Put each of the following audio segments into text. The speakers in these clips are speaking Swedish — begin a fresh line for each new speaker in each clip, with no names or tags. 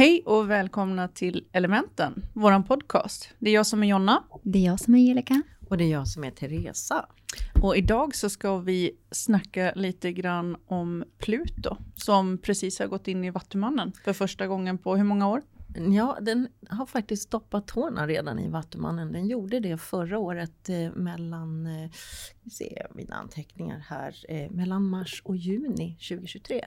Hej och välkomna till Elementen, våran podcast. Det är jag som är Jonna.
Det är jag som är Angelica.
Och det är jag som är Teresa.
Och idag så ska vi snacka lite grann om Pluto, som precis har gått in i Vattumannen för första gången på hur många år?
Ja, den har faktiskt stoppat tårna redan i Vattumannen. Den gjorde det förra året eh, mellan, eh, vi ser mina anteckningar här, eh, mellan mars och juni 2023.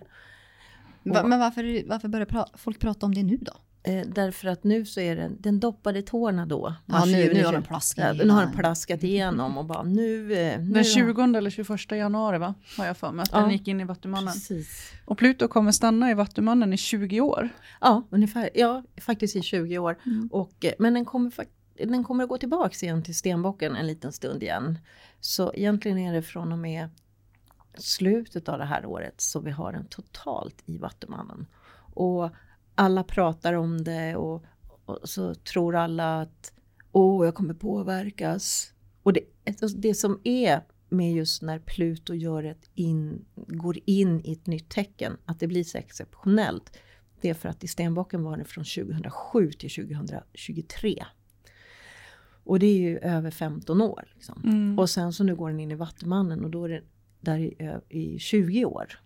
Va, men varför, varför börjar pra folk prata om det nu då?
Eh, därför att nu så är den, den doppade tårna då.
Ja, nu,
juni,
nu har den plaskat
ja, Den har den plaskat igenom och bara nu... eh, nu
Den 20 eller 21 januari va? Har jag för mig att
Ja,
den gick in i Vattumannen.
Precis.
Och Pluto kommer stanna i Vattumannen i 20 år.
Ja, ungefär. Ja, faktiskt i 20 år.
Mm.
Och, eh, men den kommer, fak- den kommer att gå tillbaka igen till stenbocken en liten stund igen. Så egentligen är det från och med slutet av det här året så vi har den totalt i Vattumannen. Och alla pratar om det och, och så tror alla att åh, jag kommer påverkas. Och det, alltså det som är med just när Pluto gör ett in, går in i ett nytt tecken, att det blir så exceptionellt. Det är för att i stenbocken var det från 2007 till 2023. Och det är ju över 15 år. Liksom.
Mm.
Och sen så nu går den in i Vattumannen och då är det där i, i 20 år.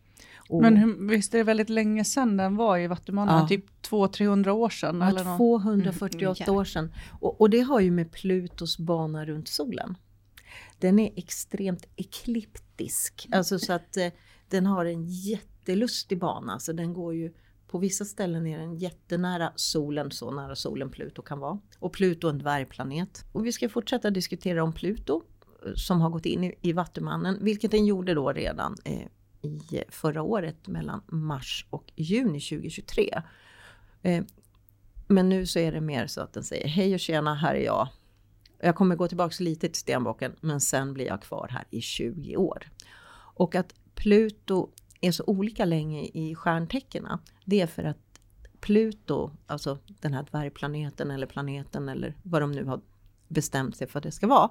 Och,
Men hur, visst är det väldigt länge sedan den var i Vattumannen?
Ja.
Typ 200-300 år sedan?
Ja,
eller något.
248
Mm,
år sedan. Och, och det har ju med Plutos bana runt solen. Den är extremt ekliptisk. Alltså så att eh, den har en jättelustig bana. Så den går ju på vissa ställen är den jättenära solen, så nära solen Pluto kan vara. Och Pluto är en dvärgplanet. Och vi ska fortsätta diskutera om Pluto som har gått in i, i Vattumannen, vilket den gjorde då redan eh, i förra året mellan mars och juni 2023. Eh, men nu så är det mer så att den säger hej och tjena, här är jag. Jag kommer gå tillbaka lite till stenbocken men sen blir jag kvar här i 20 år. Och att Pluto är så olika länge i stjärntecknen det är för att Pluto, alltså den här dvärgplaneten eller planeten eller vad de nu har bestämt sig för att det ska vara,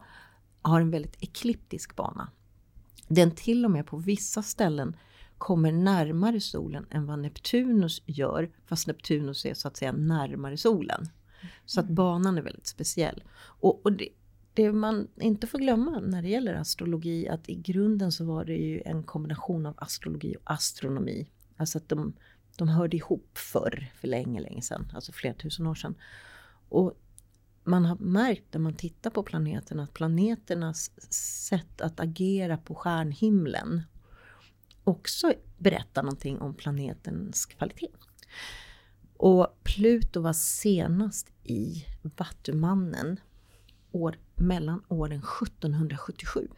har en väldigt ekliptisk bana. Den till och med på vissa ställen kommer närmare solen än vad Neptunus gör, fast Neptunus är så att säga närmare solen. Så att banan är väldigt speciell. Och, och det, det man inte får glömma när det gäller astrologi, att i grunden så var det ju en kombination av astrologi och astronomi. Alltså att de, de hörde ihop förr, för länge, länge sedan, alltså flera tusen år sedan. Och man har märkt när man tittar på planeterna att planeternas sätt att agera på stjärnhimlen också berättar någonting om planetens kvalitet. Och Pluto var senast i Vattumannen år, mellan åren 1777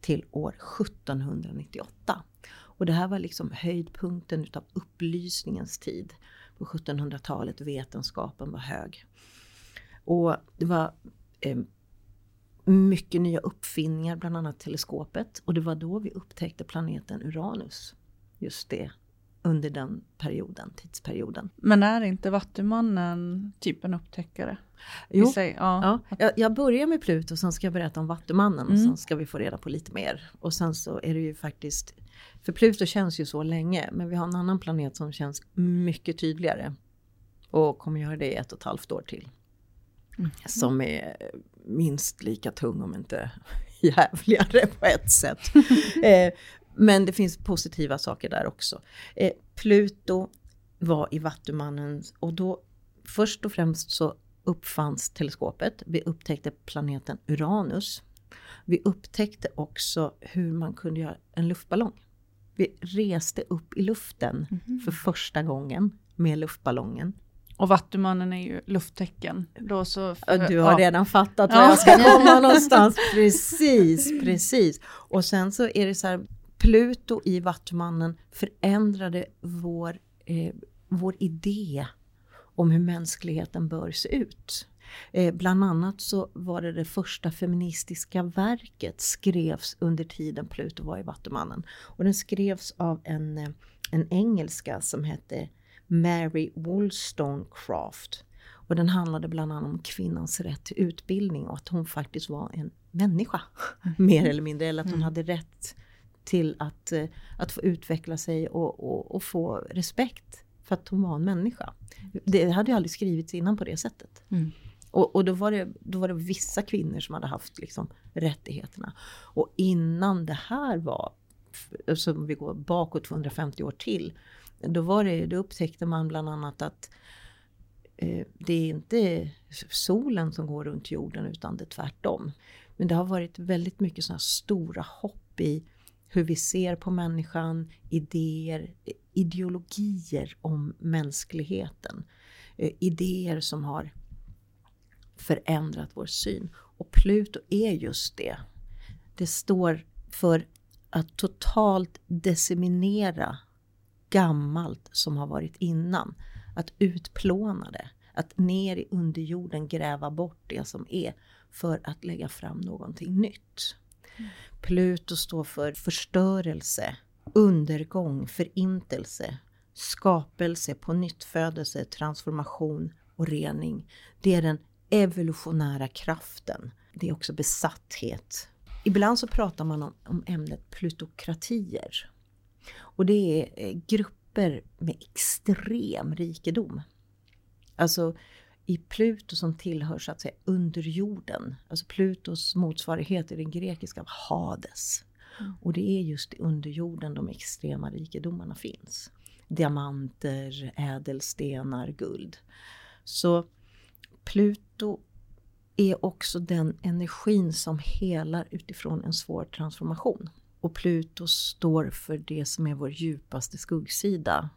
till år 1798. Och det här var liksom höjdpunkten utav upplysningens tid. På 1700-talet vetenskapen var hög. Och det var eh, mycket nya uppfinningar, bland annat teleskopet. Och det var då vi upptäckte planeten Uranus. Just det, under den perioden, tidsperioden.
Men är inte Vattumannen typ en upptäckare?
Jo,
sig? Ja.
Ja, jag, jag börjar med Pluto, sen ska jag berätta om Vattumannen och
Mm.
sen ska vi få reda på lite mer. Och sen så är det ju faktiskt, för Pluto känns ju så länge, men vi har en annan planet som känns mycket tydligare. Och kommer göra det i ett och ett halvt år till. Som är minst lika tung om inte jävligare på ett sätt. eh, men det finns positiva saker där också. Eh, Pluto var i Vattumannen och då först och främst så uppfanns teleskopet. Vi upptäckte planeten Uranus. Vi upptäckte också hur man kunde göra en luftballong. Vi reste upp i luften för första gången med luftballongen.
Och Vattumannen är ju lufttecken. Då så,
Ja, Du har
ja.
redan fattat
Ja.
var jag ska komma någonstans. Precis, precis. Och sen så är det så här, Pluto i Vattumannen förändrade vår, eh, vår idé om hur mänskligheten bör se ut. Eh, bland annat så var det det första feministiska verket skrevs under tiden Pluto var i Vattumannen. Och den skrevs av en, eh, en engelska som hette Mary Wollstonecraft. Och den handlade bland annat om kvinnans rätt till utbildning och att hon faktiskt var en människa. Mer eller mindre, eller att hon hade rätt till att, eh, att få utveckla sig och, och, och få respekt för att hon var en människa. Det hade ju aldrig skrivits innan på det sättet.
Mm.
Och, och, då, var det, då var det vissa kvinnor som hade haft liksom, rättigheterna. Och innan det här var, så om vi går bakåt 250 år till, då, var det, då upptäckte man bland annat att eh, det är inte solen som går runt jorden utan det är tvärtom. Men det har varit väldigt mycket sådana stora hopp i hur vi ser på människan, idéer, ideologier om mänskligheten. Eh, idéer som har förändrat vår syn. Och Pluto är just det. Det står för att totalt disseminera gammalt som har varit innan. Att utplåna det. Att ner i underjorden gräva bort det som är för att lägga fram någonting nytt. Mm. Pluto står för förstörelse, undergång, förintelse, skapelse, på nyttfödelse, transformation och rening. Det är den evolutionära kraften. Det är också besatthet. Ibland så pratar man om, om ämnet plutokratier. Och det är eh, grupper med extrem rikedom. Alltså i Pluto som tillhör så att säga underjorden. Alltså Plutos motsvarighet i den grekiska Hades. Mm. Och det är just i underjorden de extrema rikedomarna finns. Diamanter, ädelstenar, guld. Så Pluto är också den energin som helar utifrån en svår transformation. Och Pluto står för det som är vår djupaste skuggsida.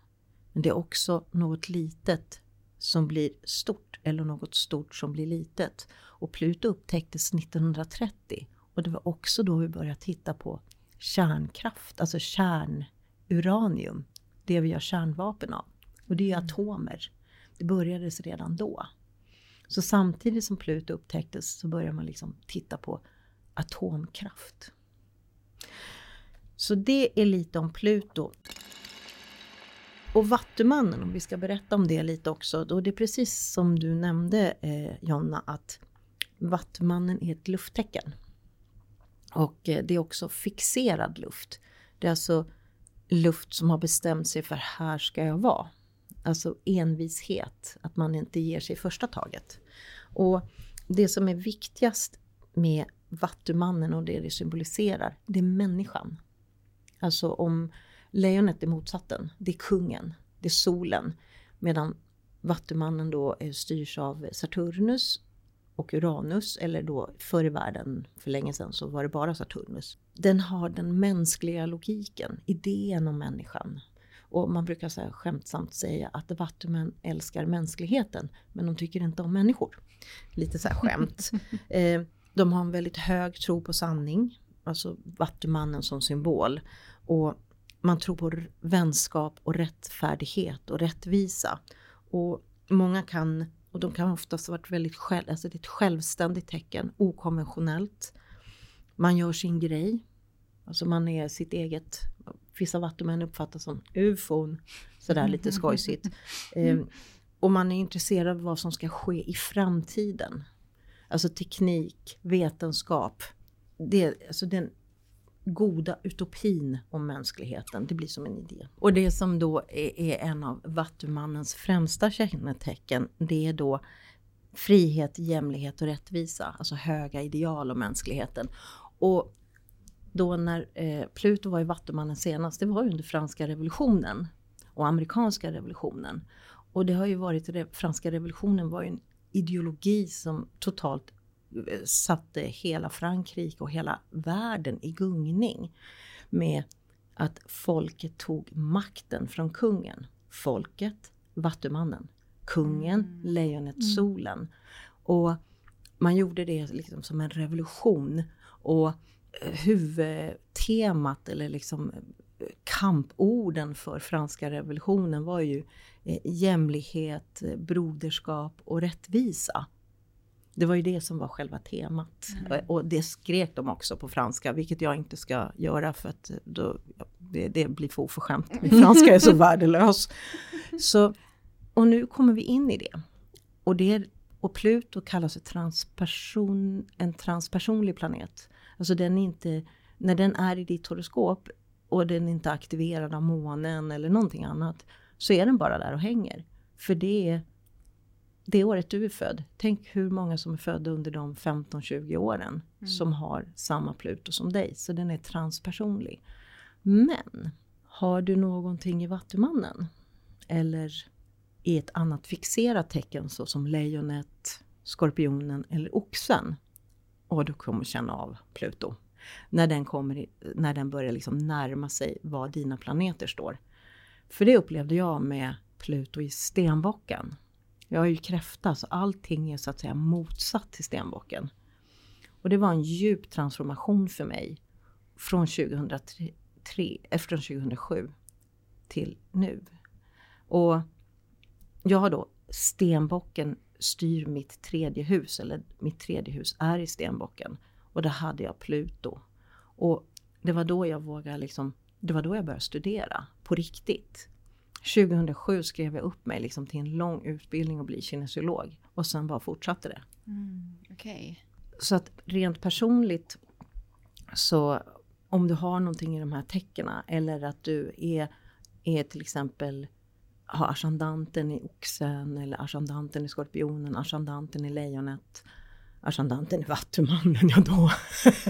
Men det är också något litet som blir stort eller något stort som blir litet. Och Pluto upptäcktes 1930 och det var också då vi började titta på kärnkraft, alltså kärnuranium, det vi gör kärnvapen av. Och det är mm. atomer. Det började redan då. Så samtidigt som Pluto upptäcktes så började man liksom titta på atomkraft. Så det är lite om Pluto. Och Vattumannen, om vi ska berätta om det lite också, då det är precis som du nämnde eh, Jonna, att Vattumannen är ett lufttecken. Och eh, det är också fixerad luft. Det är alltså luft som har bestämt sig för här ska jag vara. Alltså envishet, att man inte ger sig första taget. Och det som är viktigast med Vattumannen och det det symboliserar, det är människan. Alltså om lejonet är motsatsen, det är kungen, det är solen. Medan Vattumannen då styrs av Saturnus och Uranus, eller då förr i världen, för länge sedan, så var det bara Saturnus. Den har den mänskliga logiken, idén om människan. Och man brukar så skämtsamt säga att vattumän älskar mänskligheten, men de tycker inte om människor. Lite så här skämt. eh, de har en väldigt hög tro på sanning, alltså vattumannen som symbol. Och man tror på vänskap och rättfärdighet och rättvisa. Och många kan, och de kan oftast ha varit väldigt själv, alltså det är ett självständigt tecken, okonventionellt. Man gör sin grej, alltså man är sitt eget, vissa vattumän uppfattas som ufon, sådär lite skojsigt. Eh, och man är intresserad av vad som ska ske i framtiden. Alltså teknik, vetenskap. Det, alltså den goda utopin om mänskligheten. Det blir som en idé. Och det som då är, är en av Vattumannens främsta kännetecken, det är då frihet, jämlikhet och rättvisa. Alltså höga ideal om mänskligheten. Och då när eh, Pluto var i Vattumannen senast, det var under franska revolutionen och amerikanska revolutionen. Och det har ju varit, franska revolutionen var ju en ideologi som totalt satte hela Frankrike och hela världen i gungning. Med att folket tog makten från kungen. Folket, Vattumannen. Kungen, mm. lejonet, mm. solen. Och man gjorde det liksom som en revolution. Och huvudtemat eller liksom kamporden för franska revolutionen var ju eh, jämlikhet, broderskap och rättvisa. Det var ju det som var själva temat. Mm. Och det skrek de också på franska, vilket jag inte ska göra för att då, det, det blir för oförskämt. Min franska är så värdelös. Så, och nu kommer vi in i det. Och, det, och Pluto kallas transperson, en transpersonlig planet. Alltså den är inte, när den är i ditt horoskop och den är inte aktiverad av månen eller någonting annat, så är den bara där och hänger. För det är det året du är född. Tänk hur många som är födda under de 15-20 åren mm. som har samma Pluto som dig. Så den är transpersonlig. Men har du någonting i Vattumannen eller i ett annat fixerat tecken såsom lejonet, skorpionen eller oxen och du kommer känna av Pluto. När den, kommer, när den börjar liksom närma sig var dina planeter står. För det upplevde jag med Pluto i stenbocken. Jag är ju kräfta så allting är så att säga motsatt till stenbocken. Och det var en djup transformation för mig från 2003, efter 2007 till nu. Och jag har då stenbocken styr mitt tredje hus, eller mitt tredje hus är i stenbocken. Och där hade jag Pluto. Och det var då jag vågade liksom, det var då jag började studera på riktigt. 2007 skrev jag upp mig liksom till en lång utbildning och bli kinesiolog. Och sen bara fortsatte det.
Mm, okay.
Så att rent personligt så om du har någonting i de här tecknen eller att du är, är till exempel har ascendanten i oxen eller ascendanten i skorpionen, ascendanten i lejonet, ascendanten i vattumannen, ja då,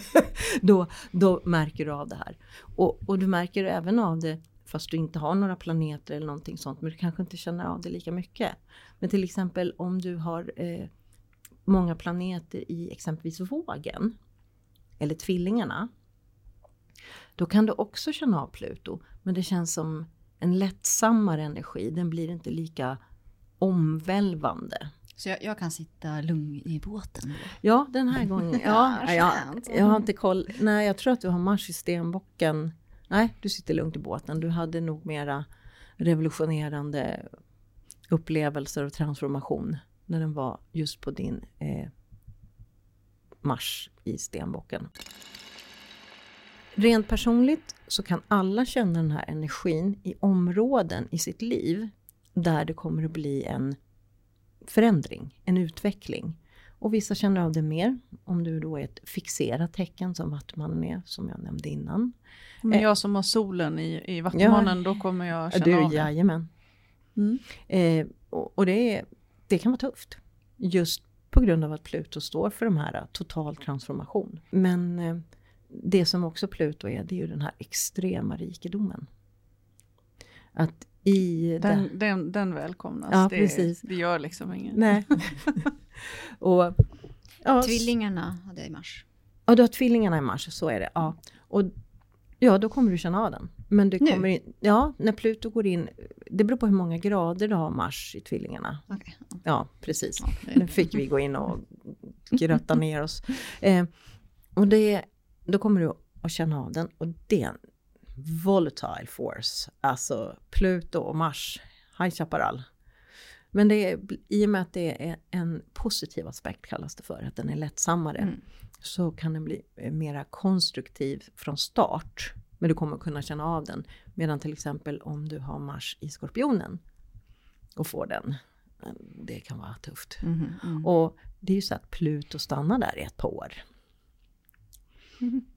då, då märker du av det här. Och, och du märker även av det fast du inte har några planeter eller någonting sånt, men du kanske inte känner av det lika mycket. Men till exempel om du har eh, många planeter i exempelvis vågen, eller tvillingarna, då kan du också känna av Pluto, men det känns som en lättsammare energi. Den blir inte lika omvälvande.
Så jag, jag, kan sitta lugn i båten?
Ja, den här gången. Ja, jag, jag har inte koll. Nej, jag tror att du har Mars i stenbocken. Nej, du sitter lugnt i båten. Du hade nog mera revolutionerande upplevelser och transformation när den var just på din eh, marsch i stenbocken. Rent personligt så kan alla känna den här energin i områden i sitt liv där det kommer att bli en förändring, en utveckling. Och vissa känner av det mer, om du då är ett fixerat tecken som Vattumannen är, som jag nämnde innan.
Men eh, jag som har solen i, i Vattumannen, ja, då kommer jag känna
du,
av det.
Jajamän. Mm. Eh, och, och det, är, det kan vara tufft. Just på grund av att Pluto står för de här total transformation. Men eh, det som också Pluto är, det är ju den här extrema rikedomen. Att i
den,
det,
den, den välkomnas.
Ja,
det,
precis.
det gör liksom inget.
Nej. och,
ja, tvillingarna hade i mars.
Ja, du har tvillingarna i mars, så är det. Ja. Och ja, då kommer du känna av den. Men du kommer in, ja, när Pluto går in, det beror på hur många grader du har Mars i tvillingarna.
Okay.
Ja, precis. Nu fick vi gå in och grötta ner oss. Eh, och det då kommer du att känna av den och det är en volatile force. Alltså Pluto och Mars, High Chaparral. Men det är, i och med att det är en positiv aspekt kallas det för, att den är lättsammare, mm. Så kan den bli mera konstruktiv från start. Men du kommer kunna känna av den. Medan till exempel om du har Mars i Skorpionen och får den, det kan vara tufft.
Mm, mm.
Och det är ju så att Pluto stannar där i ett par år.
Mm.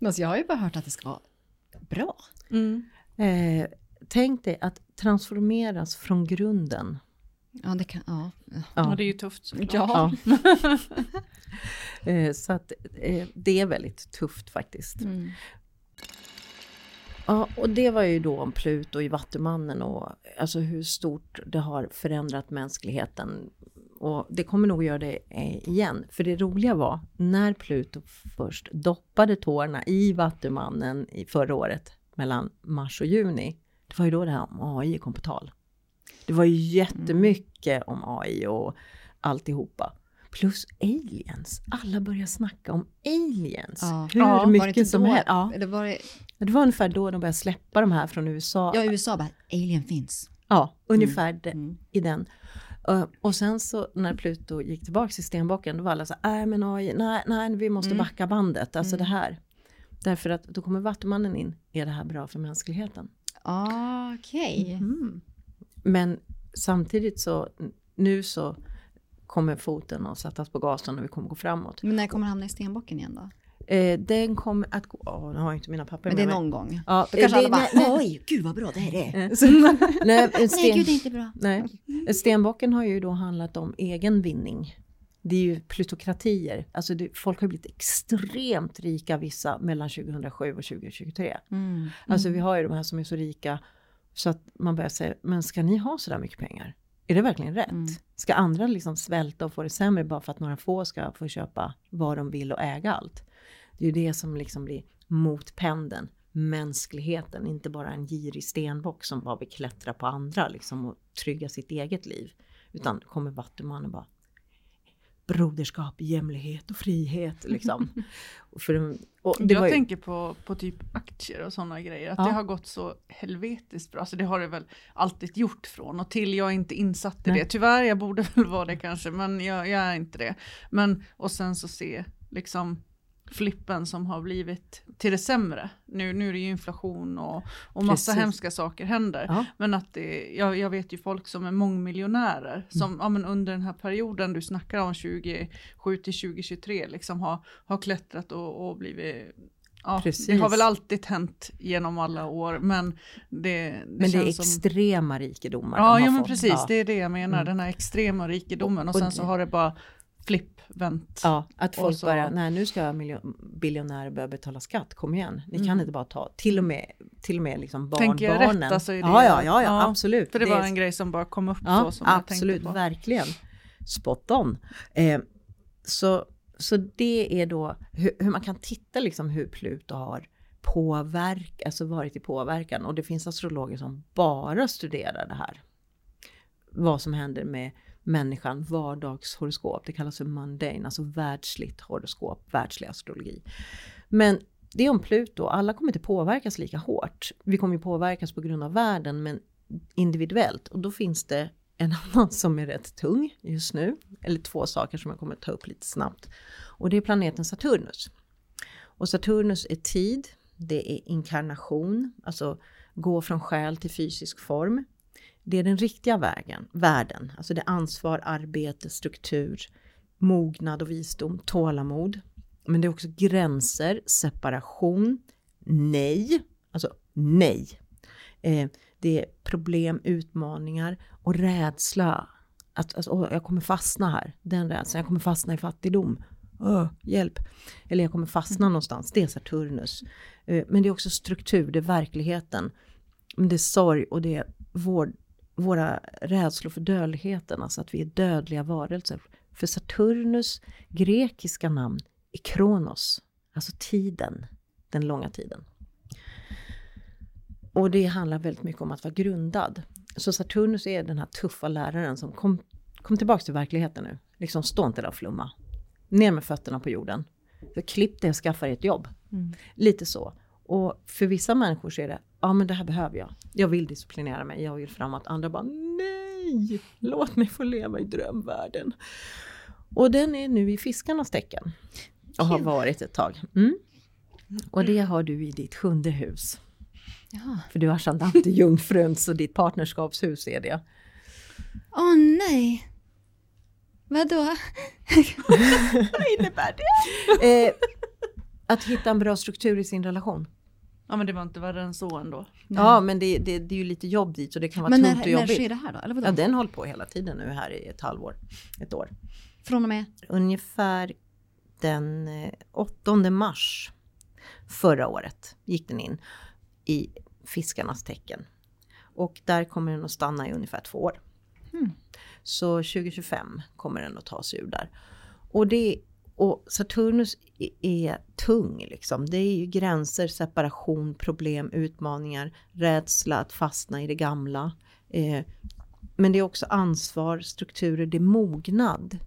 Alltså jag har ju bara hört att det ska vara bra.
Mm. Eh, tänk dig att transformeras från grunden.
Ja, det kan, ja.
ja. ja det är ju tufft
såklart. Ja.
eh, så att eh, det är väldigt tufft faktiskt.
Mm.
Ja, och det var ju då om Pluto i Vattumannen och alltså hur stort det har förändrat mänskligheten och det kommer nog göra det eh, igen. För det roliga var, när Pluto först doppade tårna i Vattumannen i förra året, mellan mars och juni, det var ju då det här om AI kom på tal. Det var ju jättemycket om AI och alltihopa. Plus aliens. Alla började snacka om aliens.
Ja.
Hur
ja,
mycket som helst.
Ja. Eller var det...
det var ungefär då de började släppa de här från USA.
Ja, USA bara, alien finns.
Ja, ungefär mm. i den. Uh, och sen så när Pluto gick tillbaka till stenbocken, då var alla så här, äh, men oj, nej, nej, vi måste mm. backa bandet, alltså mm. det här. Därför att då kommer Vattumannen in, är det här bra för mänskligheten?
Okej. Okay.
Mm. Men samtidigt så, nu så kommer foten att sättas på gasen och vi kommer gå framåt.
Men när kommer han hamna i stenbocken igen då?
Eh, den kommer att gå... Åh, nu har jag inte mina papper
Men det
med
är
mig.
någon gång.
Ja,
Då kanske
det-
alla bara,
nej,
oj, gud vad bra det här är.
Eh, så- nej, en
Nej,
sten,
gud det är inte bra.
nej. Stenbocken har ju då handlat om egen vinning. Det är ju plutokratier. Alltså det, folk har blivit extremt rika vissa mellan 2007 och 2023.
Mm.
Alltså vi har ju de här som är så rika så att man börjar säga, men ska ni ha så där mycket pengar? Är det verkligen rätt?
Mm.
Ska andra liksom svälta och få det sämre bara för att några få ska få köpa vad de vill och äga allt? Det är ju det som liksom blir motpendeln, mänskligheten, inte bara en girig stenbock som bara vill klättra på andra liksom och trygga sitt eget liv. Utan kommer Vattumannen bara broderskap, jämlikhet och frihet liksom. För, och det
jag
ju-
tänker på, på typ aktier och sådana grejer. Att
Ja.
det har gått så helvetiskt bra. Alltså det har det väl alltid gjort från och till. Jag är inte insatt i
Nej.
det. Tyvärr, jag borde väl vara det kanske. Men jag, jag är inte det. Men och sen så se liksom flippen som har blivit till det sämre. Nu, nu är det ju inflation och, och massa
Precis.
hemska saker händer.
Ja.
Men att det, jag, jag vet ju folk som är mångmiljonärer som ja, men under den här perioden du snackar om 2007 till 2023 liksom har, har klättrat och, och blivit Ja,
Precis.
det har väl alltid hänt genom alla år men det, det
Men det är
känns som...
extrema rikedomar
Ja,
de
ja men
fått.
precis,
Ja.
det är det jag menar,
Mm.
den här extrema rikedomen och,
Och-
sen så har det bara flipp, vänt.
Ja, att folk
så-
bara, nej nu ska miljon, biljonärer börja betala skatt, kom igen. Ni kan
Mm.
inte bara ta, till och med, till och med liksom
Tänker jag
barnbarnen.
rätt, alltså, i det?
ja, ja, ja, ja, absolut.
För det
är-
var en grej som bara kom upp
ja,
så som jag
absolut,
tänkte på.
verkligen. Spot on. Eh, så, så det är då hur, hur man kan titta liksom hur Pluto har påverk, alltså varit i påverkan. Och det finns astrologer som bara studerar det här. Vad som händer med människan, vardagshoroskop. Det kallas för mundane, alltså världsligt horoskop, världslig astrologi. Men det är om Pluto, alla kommer inte påverkas lika hårt. Vi kommer ju påverkas på grund av världen, men individuellt. Och då finns det en annan som är rätt tung just nu. Eller två saker som jag kommer ta upp lite snabbt. Och det är planeten Saturnus. Och Saturnus är tid, det är inkarnation, alltså gå från själ till fysisk form. Det är den riktiga vägen, världen, alltså det är ansvar, arbete, struktur, mognad och visdom, tålamod. Men det är också gränser, separation, nej, alltså nej. Eh, det är problem, utmaningar och rädsla. Att, alltså, åh, jag kommer fastna här, den rädslan, jag kommer fastna i fattigdom. Åh, hjälp! Eller jag kommer fastna någonstans, det är Saturnus. Eh, men det är också struktur, det är verkligheten. Men det är sorg och det är vård våra rädslor för dödligheten, alltså att vi är dödliga varelser. För Saturnus grekiska namn är Kronos, alltså tiden, den långa tiden. Och det handlar väldigt mycket om att vara grundad. Så Saturnus är den här tuffa läraren som kom, kom tillbaka till verkligheten nu. Liksom stå inte där och flumma. Ner med fötterna på jorden. För klipp det och skaffa dig ett jobb.
Mm.
Lite så. Och för vissa människor så är det, ja men det här behöver jag. Jag vill disciplinera mig, jag vill framåt. Andra bara, nej, låt mig få leva i drömvärlden. Och den är nu i fiskarnas tecken. Och har varit ett tag. Mm. Och det har du i ditt sjunde hus.
Jaha.
För du har ascendant i jungfrun, så ditt partnerskapshus är det.
Åh nej. Vadå?
Vad innebär det?
Eh, att hitta en bra struktur i sin relation.
Ja men det var inte värre än så ändå.
Ja, men det, det, det är ju lite jobb dit och det kan vara
Men
tungt
när,
och
när
jobbigt.
sker det här då? Eller vadå?
Ja, den håller på hela tiden nu här i ett halvår, ett år.
Från och med?
Ungefär den eh, 8 mars förra året gick den in i fiskarnas tecken. Och där kommer den att stanna i ungefär två år.
Mm.
Så 2025 kommer den att ta sig ur där. Och, det, och Saturnus är, tung liksom. Det är ju gränser, separation, problem, utmaningar, rädsla att fastna i det gamla. Eh, men det är också ansvar, strukturer, det är mognad.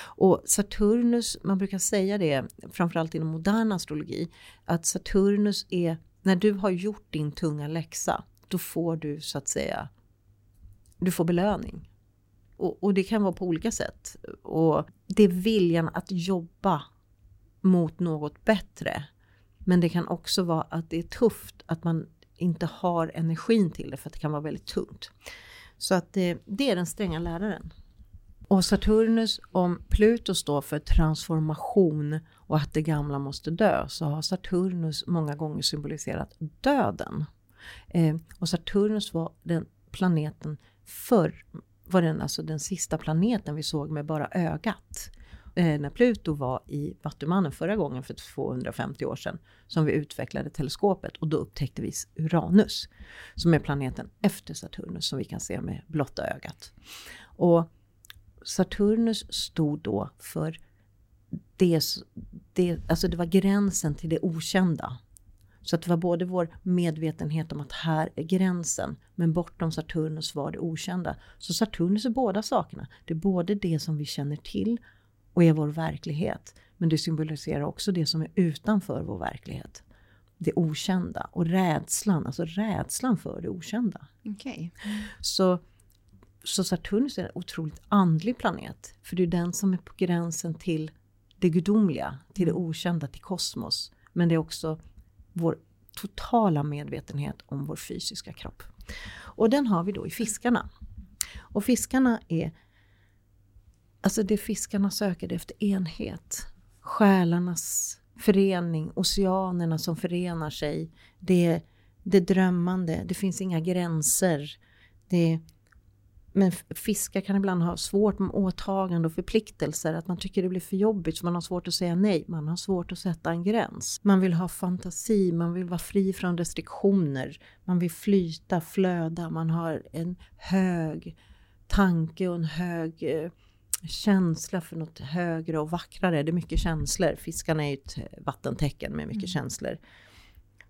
Och Saturnus, man brukar säga det, framförallt inom modern astrologi, att Saturnus är, när du har gjort din tunga läxa, då får du så att säga, du får belöning. Och, och det kan vara på olika sätt. Och det är viljan att jobba mot något bättre. Men det kan också vara att det är tufft, att man inte har energin till det för att det kan vara väldigt tungt. Så att det, det är den stränga läraren. Och Saturnus, om Pluto står för transformation och att det gamla måste dö så har Saturnus många gånger symboliserat döden. Eh, och Saturnus var den planeten förr, var den alltså den sista planeten vi såg med bara ögat. Eh, när Pluto var i Vattumannen förra gången för 250 år sedan som vi utvecklade teleskopet och då upptäckte vi Uranus som är planeten efter Saturnus som vi kan se med blotta ögat. Och Saturnus stod då för det, det, alltså det var gränsen till det okända. Så att det var både vår medvetenhet om att här är gränsen, men bortom Saturnus var det okända. Så Saturnus är båda sakerna. Det är både det som vi känner till och är vår verklighet. Men det symboliserar också det som är utanför vår verklighet. Det okända och rädslan, alltså rädslan för det okända.
Okay.
Så, så Saturnus är en otroligt andlig planet. För det är den som är på gränsen till det gudomliga, till det mm. okända, till kosmos. Men det är också vår totala medvetenhet om vår fysiska kropp. Och den har vi då i fiskarna. Och fiskarna är Alltså det fiskarna söker efter enhet. Själarnas förening, oceanerna som förenar sig. Det, det drömmande, det finns inga gränser. Det, men fiskar kan ibland ha svårt med åtagande och förpliktelser. Att man tycker det blir för jobbigt så man har svårt att säga nej. Man har svårt att sätta en gräns. Man vill ha fantasi, man vill vara fri från restriktioner. Man vill flyta, flöda. Man har en hög tanke och en hög eh, känsla för något högre och vackrare. Det är mycket känslor. Fiskarna är ju ett vattentecken med mycket mm. känslor.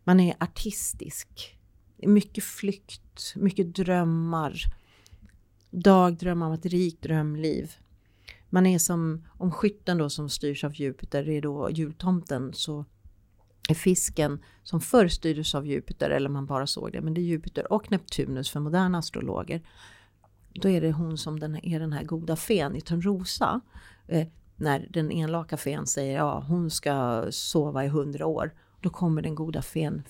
Man är artistisk. Mycket flykt, mycket drömmar. Dagdrömmar om ett rikt drömliv. Man är som, om skytten då som styrs av Jupiter är då jultomten så är fisken som förr styrdes av Jupiter, eller man bara såg det, men det är Jupiter och Neptunus för moderna astrologer då är det hon som den, är den här goda fen i Törnrosa. Eh, när den enlaka fen säger ja hon ska sova i hundra år. Då kommer den goda fen,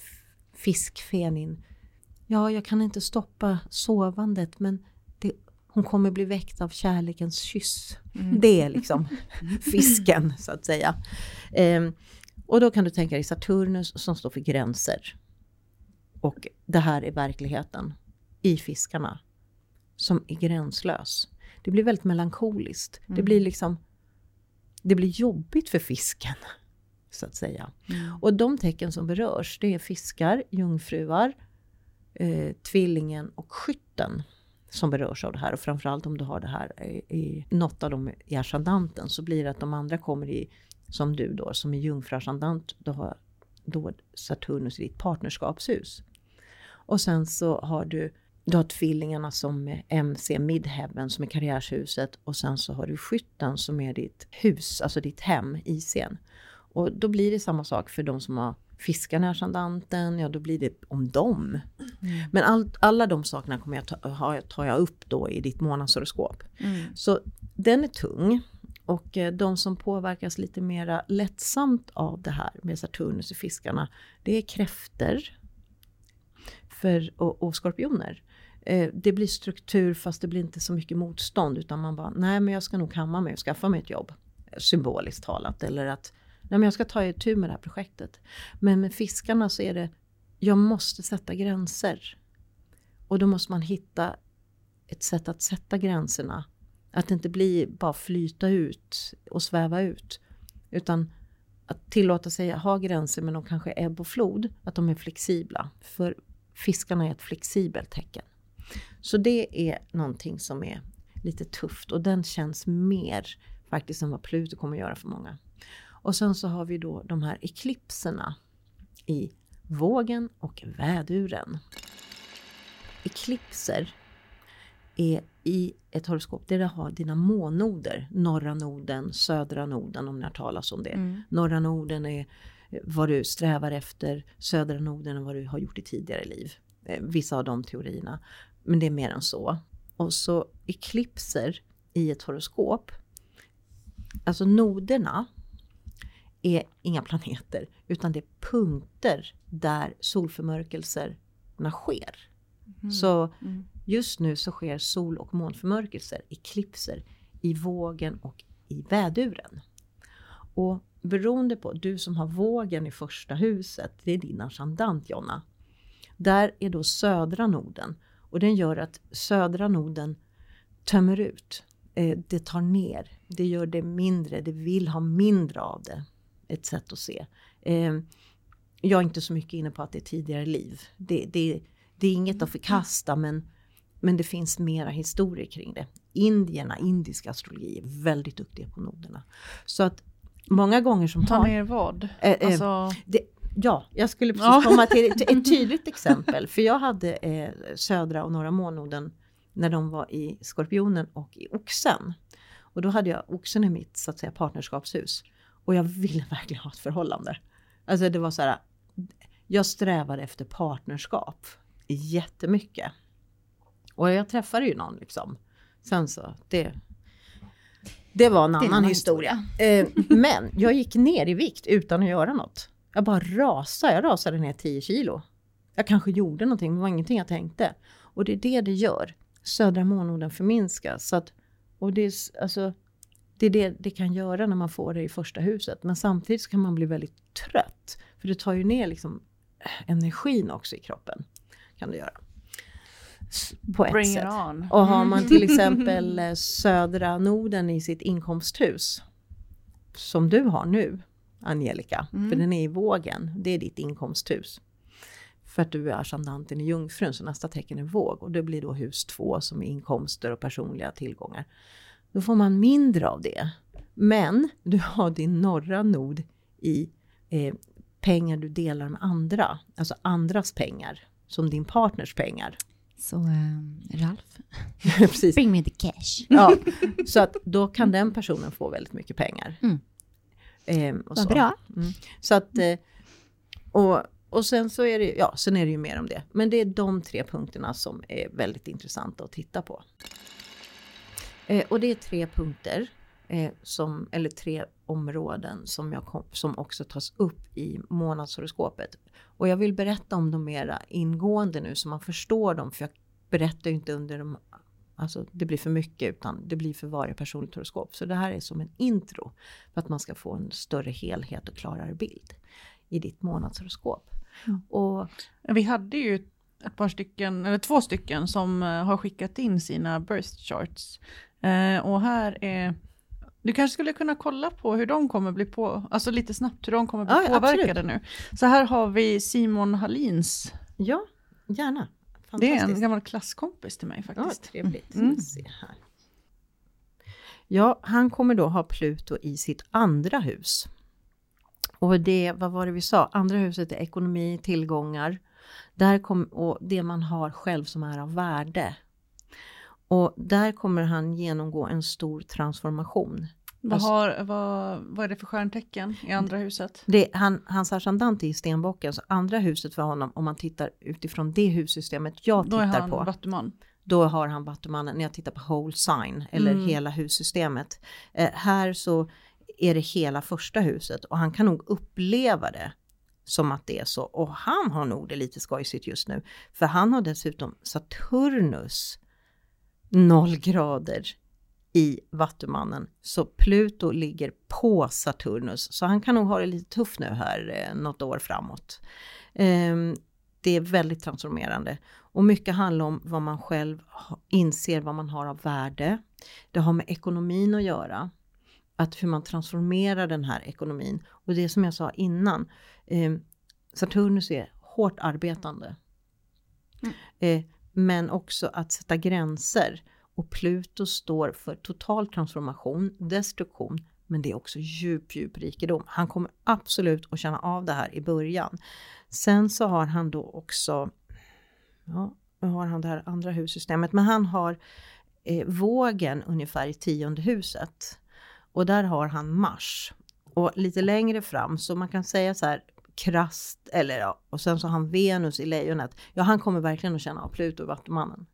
fiskfen in. Ja, jag kan inte stoppa sovandet men hon kommer bli väckt av kärlekens kyss. Mm. Det är liksom fisken så att säga. Eh, och då kan du tänka dig Saturnus som står för gränser. Och det här är verkligheten i fiskarna som är gränslös. Det blir väldigt melankoliskt. Mm. Det blir liksom det blir jobbigt för fisken. Så att säga. Mm. Och de tecken som berörs det är fiskar, jungfruar, eh, tvillingen och skytten som berörs av det här. Och framförallt om du har det här i, i något av dem i ascendanten så blir det att de andra kommer i, som du då, som är jungfruascendant, då har då Saturnus i ditt partnerskapshus. Och sen så har du du har tvillingarna som är MC Midheaven som är karriärshuset och sen så har du skytten som är ditt hus, alltså ditt hem, ICn. Och då blir det samma sak för de som har fiskarna i ascendanten, ja då blir det om dem. Mm. Men all, alla de sakerna kommer jag ta, ha, tar jag upp då i ditt månadshoroskop. Mm. Så den är tung. Och eh, de som påverkas lite mera lättsamt av det här med Saturnus i fiskarna, det är kräfter för, och, och skorpioner eh, det blir struktur fast det blir inte så mycket motstånd utan man bara, nej men jag ska nog kamma mig och skaffa mig ett jobb. Symboliskt talat. Eller att, nej men jag ska ta itu med det här projektet. Men med fiskarna så är det, jag måste sätta gränser. Och då måste man hitta ett sätt att sätta gränserna. Att det inte blir bara flyta ut och sväva ut. Utan att tillåta sig att ha gränser men de kanske är ebb och flod. Att de är flexibla. För fiskarna är ett flexibelt tecken. Så det är någonting som är lite tufft och den känns mer faktiskt än vad Pluto kommer göra för många. Och sen så har vi då de här eklipserna i vågen och väduren. Eklipser är i ett horoskop där du har dina månoder, norra noden, södra noden om ni har talat om det. Mm. Norra noden är vad du strävar efter, södra noden är vad du har gjort i tidigare liv. Eh, vissa av de teorierna. Men det är mer än så. Och så eklipser i ett horoskop. Alltså noderna är inga planeter utan det är punkter där solförmörkelserna sker. Mm. Så mm. just nu så sker sol och månförmörkelser, eklipser, i vågen och i väduren. Och beroende på, du som har vågen i första huset, det är din ascendant Jonna. Där är då södra noden och den gör att södra noden tömmer ut. Eh, det tar ner, det gör det mindre, det vill ha mindre av det. Ett sätt att se. Eh, jag är inte så mycket inne på att det är tidigare liv. Det, det, det är inget att förkasta men, men det finns mera historier kring det. Indierna, indisk astrologi är väldigt duktiga på noderna. Så att många gånger som
Ta
har...
ner vad?
Eh, eh,
Alltså,
det, ja, jag skulle precis
Ja.
komma till ett, ett tydligt exempel. För jag hade eh, södra och norra månnoden när de var i Skorpionen och i Oxen. Och då hade jag Oxen i mitt så att säga, partnerskapshus. Och jag ville verkligen ha ett förhållande. Alltså det var så här, jag strävade efter partnerskap jättemycket. Och jag träffade ju någon liksom. Sen så, det, det var en annan historia. Eh, men jag gick ner i vikt utan att göra något. Jag bara rasade, jag rasade ner 10 kilo. Jag kanske gjorde någonting, men det var ingenting jag tänkte. Och det är det det gör. Södra månnoden förminskas. Så att, och det är, alltså, det är det det kan göra när man får det i första huset. Men samtidigt så kan man bli väldigt trött. För det tar ju ner liksom eh, energin också i kroppen. Kan det göra. På ett
bring it
sätt.
on.
Och har man till exempel eh, södra noden i sitt inkomsthus. Som du har nu, Angelica.
Mm.
För den är i vågen. Det är ditt inkomsthus. För att du är ascendanten i jungfrun, så nästa tecken är våg. Och det blir då hus två som är inkomster och personliga tillgångar. Då får man mindre av det. Men du har din norra nod i eh, pengar du delar med andra. Alltså andras pengar. Som din partners pengar.
Så eh, Ralf,
Precis.
bring me the cash.
Ja, så att då kan den personen få väldigt mycket pengar.
Mm.
Och
Vad
så.
bra.
Mm. Så att, eh, och, och sen så är det, ja, sen är det ju mer om det. Men det är de tre punkterna som är väldigt intressanta att titta på. Eh, och det är tre punkter, eh, som, eller tre områden som, jag kom, som också tas upp i månadshoroskopet. Och jag vill berätta om dem mera ingående nu så man förstår dem. För jag berättar ju inte under de, alltså det blir för mycket utan det blir för varje personligt horoskop. Så det här är som en intro för att man ska få en större helhet och klarare bild i ditt månadshoroskop.
Mm.
Och
Vi hade ju ett par stycken, eller två stycken som eh, har skickat in sina birth charts. Eh, och här är, du kanske skulle kunna kolla på hur de kommer bli på, alltså lite snabbt hur de kommer bli
Ja, ja,
påverkade nu. Så här har vi Simon Hallins,
ja, gärna.
det är en gammal klasskompis till mig
Ja,
faktiskt.
trevligt.
Mm.
Ska se här. Ja, han kommer då ha Pluto i sitt andra hus. Och det, vad var det vi sa? Andra huset är ekonomi, tillgångar. Där kom, och det man har själv som är av värde. Och där kommer han genomgå en stor transformation.
Vad,
Alltså-
har, vad, vad är det för stjärntecken i andra huset?
Det, han, hans ascendant är i stenbocken, så andra huset för honom, om man tittar utifrån det hussystemet jag
Då är
tittar
han
på.
vattuman.
då har han Vattumannen, när jag tittar på whole sign eller
Mm.
hela hussystemet. Eh, här så är det hela första huset och han kan nog uppleva det som att det är så. Och han har nog det lite skojsigt just nu. För han har dessutom Saturnus 0 grader i Vattumannen. Så Pluto ligger på Saturnus. Så han kan nog ha det lite tufft nu här eh, något år framåt. Ehm, det är väldigt transformerande. Och mycket handlar om vad man själv inser vad man har av värde. Det har med ekonomin att göra. Att hur man transformerar den här ekonomin. Och det som jag sa innan. Eh, Saturnus är hårt arbetande.
Mm.
Eh, men också att sätta gränser. Och Pluto står för total transformation, destruktion. Men det är också djup, djup rikedom. Han kommer absolut att känna av det här i början. Sen så har han då också, ja, nu har han det här andra hussystemet, men han har eh, vågen ungefär i tionde huset. Och där har han Mars. Och lite längre fram, så man kan säga så här krasst, eller ja, och sen så har han Venus i lejonet. Ja, han kommer verkligen att känna av Pluto Vattumannen.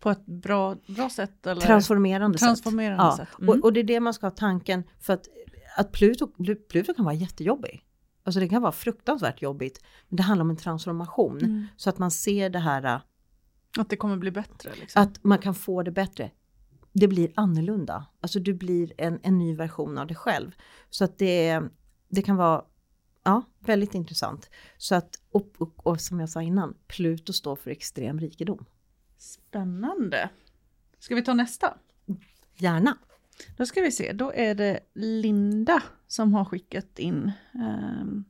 På ett bra, bra sätt? Eller?
Transformerande,
Transformerande
sätt.
sätt.
Ja.
Mm.
Och, och det är det man ska ha tanken, för att, att Pluto, Pluto kan vara jättejobbig. Alltså det kan vara fruktansvärt jobbigt. Men det handlar om en transformation.
Mm.
Så att man ser det här,
Att det kommer bli bättre? Liksom.
att man kan få det bättre. Det blir annorlunda. Alltså du blir en, en ny version av dig själv. Så att det det kan vara ja, väldigt intressant. Så att, och, och, och som jag sa innan, Pluto står för extrem rikedom.
Spännande. Ska vi ta nästa?
Gärna.
Då ska vi se, då är det Linda som har skickat in. ehm,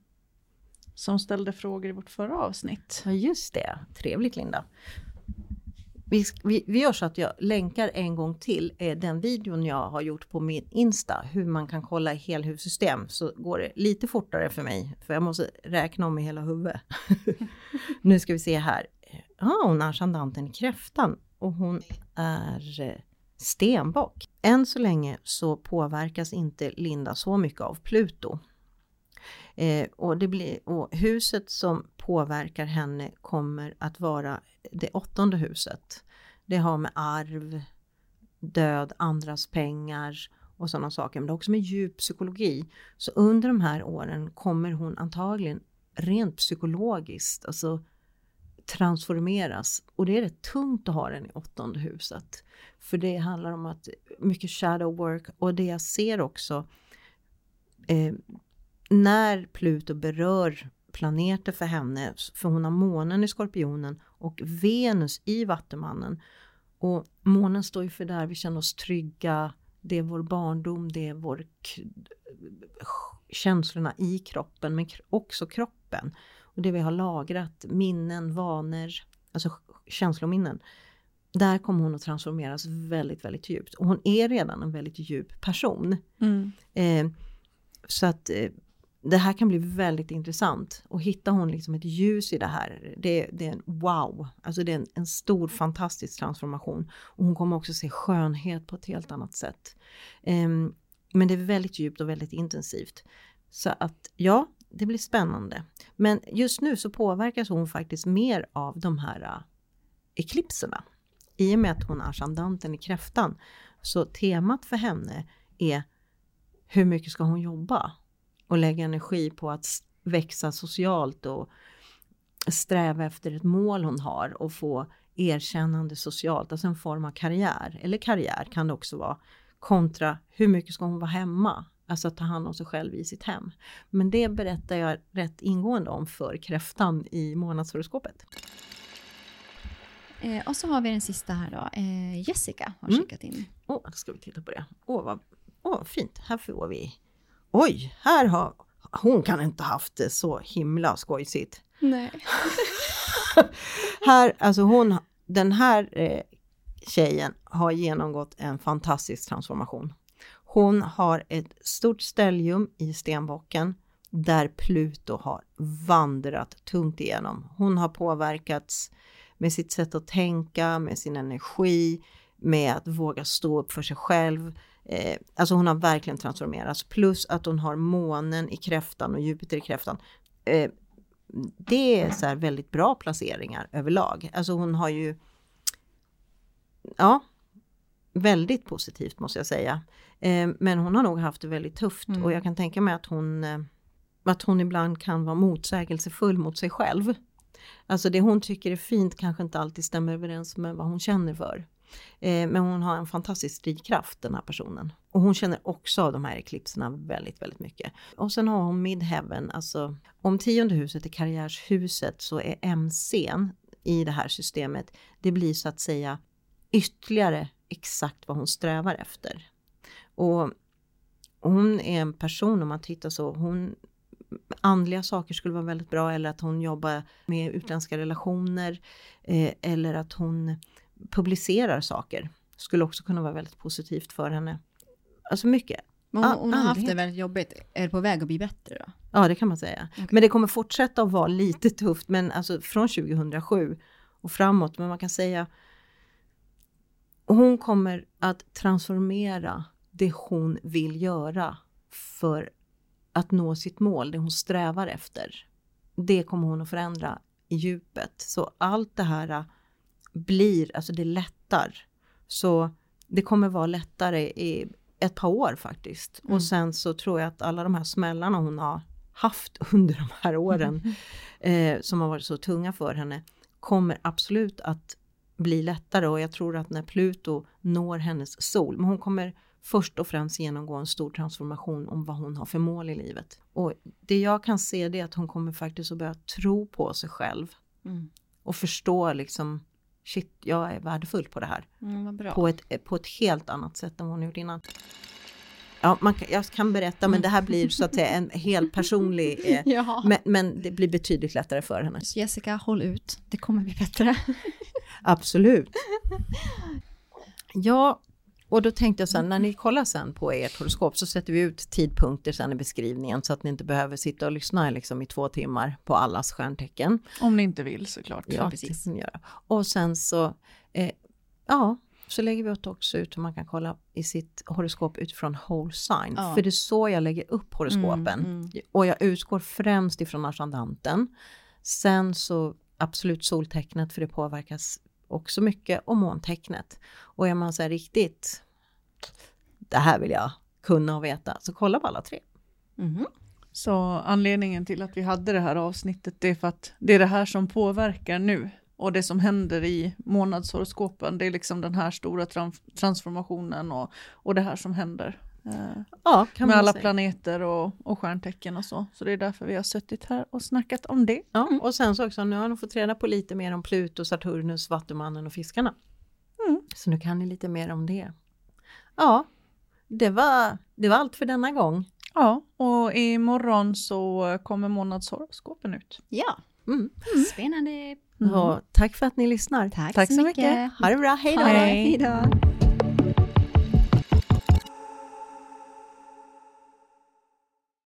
som ställde frågor i vårt förra avsnitt.
Ja, just det. Trevligt Linda. Vi, vi, vi gör så att jag länkar en gång till eh, den videon jag har gjort på min Insta, hur man kan kolla i helhussystem, så går det lite fortare för mig, för jag måste räkna om i hela huvudet. nu ska vi se här. Ja, hon är ascendanten i kräftan och hon är eh, stenbock. Än så länge så påverkas inte Linda så mycket av Pluto. Eh, och, det blir, och huset som påverkar henne kommer att vara det åttonde huset. Det har med arv, död, andras pengar och sådana saker. Men det har också med djup psykologi. Så under de här åren kommer hon antagligen rent psykologiskt alltså transformeras. Och det är rätt tungt att ha den i åttonde huset. För det handlar om att mycket shadow work och det jag ser också eh, när Pluto berör planeter för henne, för hon har månen i skorpionen och Venus i vattumannen. Och månen står ju för där vi känner oss trygga, det är vår barndom, det är vår känslorna i kroppen men också kroppen. Och det vi har lagrat, minnen, vanor, alltså känslominnen. Där kommer hon att transformeras väldigt, väldigt djupt. Och hon är redan en väldigt djup person.
Mm.
Eh, så att eh, det här kan bli väldigt intressant. Och hittar hon liksom ett ljus i det här, det, det är en wow. Alltså det är en, en stor fantastisk transformation. Och hon kommer också se skönhet på ett helt annat sätt. Um, men det är väldigt djupt och väldigt intensivt. Så att ja, det blir spännande. Men just nu så påverkas hon faktiskt mer av de här uh, eklipserna. I och med att hon är ascendanten i kräftan. Så temat för henne är hur mycket ska hon jobba? Och lägga energi på att växa socialt och sträva efter ett mål hon har och få erkännande socialt, alltså en form av karriär. Eller karriär kan det också vara. Kontra hur mycket ska hon vara hemma? Alltså att ta hand om sig själv i sitt hem. Men det berättar jag rätt ingående om för kräftan i månadshoroskopet.
Eh, och så har vi den sista här då. Eh, Jessica har
Mm.
skickat in.
Åh, då ska vi titta på det. Åh, vad, åh, vad fint. Här får vi... Oj, här har... Hon kan inte haft det så himla skojsigt.
Nej.
här, alltså hon, den här eh, tjejen har genomgått en fantastisk transformation. Hon har ett stort stäljum i stenbocken där Pluto har vandrat tungt igenom. Hon har påverkats med sitt sätt att tänka, med sin energi, med att våga stå upp för sig själv. Eh, alltså hon har verkligen transformerats. Plus att hon har månen i kräftan och Jupiter i kräftan. Eh, det är så väldigt bra placeringar överlag. Alltså hon har ju Ja, väldigt positivt måste jag säga. Eh, men hon har nog haft det väldigt tufft
Mm.
och jag kan tänka mig att hon eh, att hon ibland kan vara motsägelsefull mot sig själv. Alltså det hon tycker är fint kanske inte alltid stämmer överens med vad hon känner för. Eh, men hon har en fantastisk drivkraft den här personen. Och hon känner också av de här eklipserna väldigt, väldigt mycket. Och sen har hon midheaven, alltså om tionde huset är karriärshuset så är MCn i det här systemet, det blir så att säga ytterligare exakt vad hon strävar efter. Och hon är en person om man tittar så, hon andliga saker skulle vara väldigt bra eller att hon jobbar med utländska relationer eh, eller att hon publicerar saker. Skulle också kunna vara väldigt positivt för henne. Alltså mycket.
Men hon,
Ah,
hon har haft det väldigt jobbigt. Är det på väg att bli bättre då?
Ja, det kan man säga.
Okej.
Men det kommer fortsätta att vara lite tufft, men alltså från 2007 och framåt. Men man kan säga hon kommer att transformera det hon vill göra för att nå sitt mål, det hon strävar efter. Det kommer hon att förändra i djupet. Så allt det här blir, alltså det lättar. Så det kommer vara lättare i ett par år faktiskt.
Mm.
Och sen så tror jag att alla de här smällarna hon har haft under de här åren eh, som har varit så tunga för henne kommer absolut att bli lättare och jag tror att när Pluto når hennes sol, men hon kommer först och främst genomgå en stor transformation om vad hon har för mål i livet. Och det jag kan se det är att hon kommer faktiskt att börja tro på sig själv
Mm.
och förstå liksom shit, jag är värdefull på det här.
Mm.
På ett, på ett helt annat sätt än vad hon gjort innan. Ja, man, jag kan berätta men det här blir så att säga en helt personlig, eh,
Ja.
men, men det blir betydligt lättare för henne.
Jessica, håll ut. Det kommer bli bättre.
Absolut. Ja, och då tänkte jag sen när ni kollar sen på ert horoskop så sätter vi ut tidpunkter sen i beskrivningen så att ni inte behöver sitta och lyssna liksom i två timmar på allas stjärntecken.
Om ni inte vill såklart.
Ja,
precis.
Och sen så, eh, ja, så lägger vi också ut hur man kan kolla i sitt horoskop utifrån whole sign.
Ja.
För det är så jag lägger upp horoskopen.
Mm, mm.
Och jag utgår främst ifrån ascendanten. Sen så absolut soltecknet för det påverkas också mycket om måntecknet. Och är man så här riktigt, det här vill jag kunna och veta, så kolla på alla tre.
Mhm.
Så anledningen till att vi hade det här avsnittet det är för att det är det här som påverkar nu. Och det som händer i månadshoroskopen det är liksom den här stora transformationen och, och det här som händer. Eh,
Ja, kan
med
man
alla
säga.
planeter och, och stjärntecken och så. Så det är därför vi har suttit här och snackat om det.
Ja, och sen så också, nu har ni fått reda på lite mer om Pluto, Saturnus, Vattumannen och Fiskarna.
Mm.
Så nu kan ni lite mer om det. Ja, det var, det var allt för denna gång.
Ja, och imorgon så kommer månadshoroskopen ut.
Ja,
Mm.
spännande.
Mm.
Och tack för att ni lyssnar.
Tack,
Tack
så
så
mycket.
mycket.
Ha det bra, hej då!
Det. Hej då.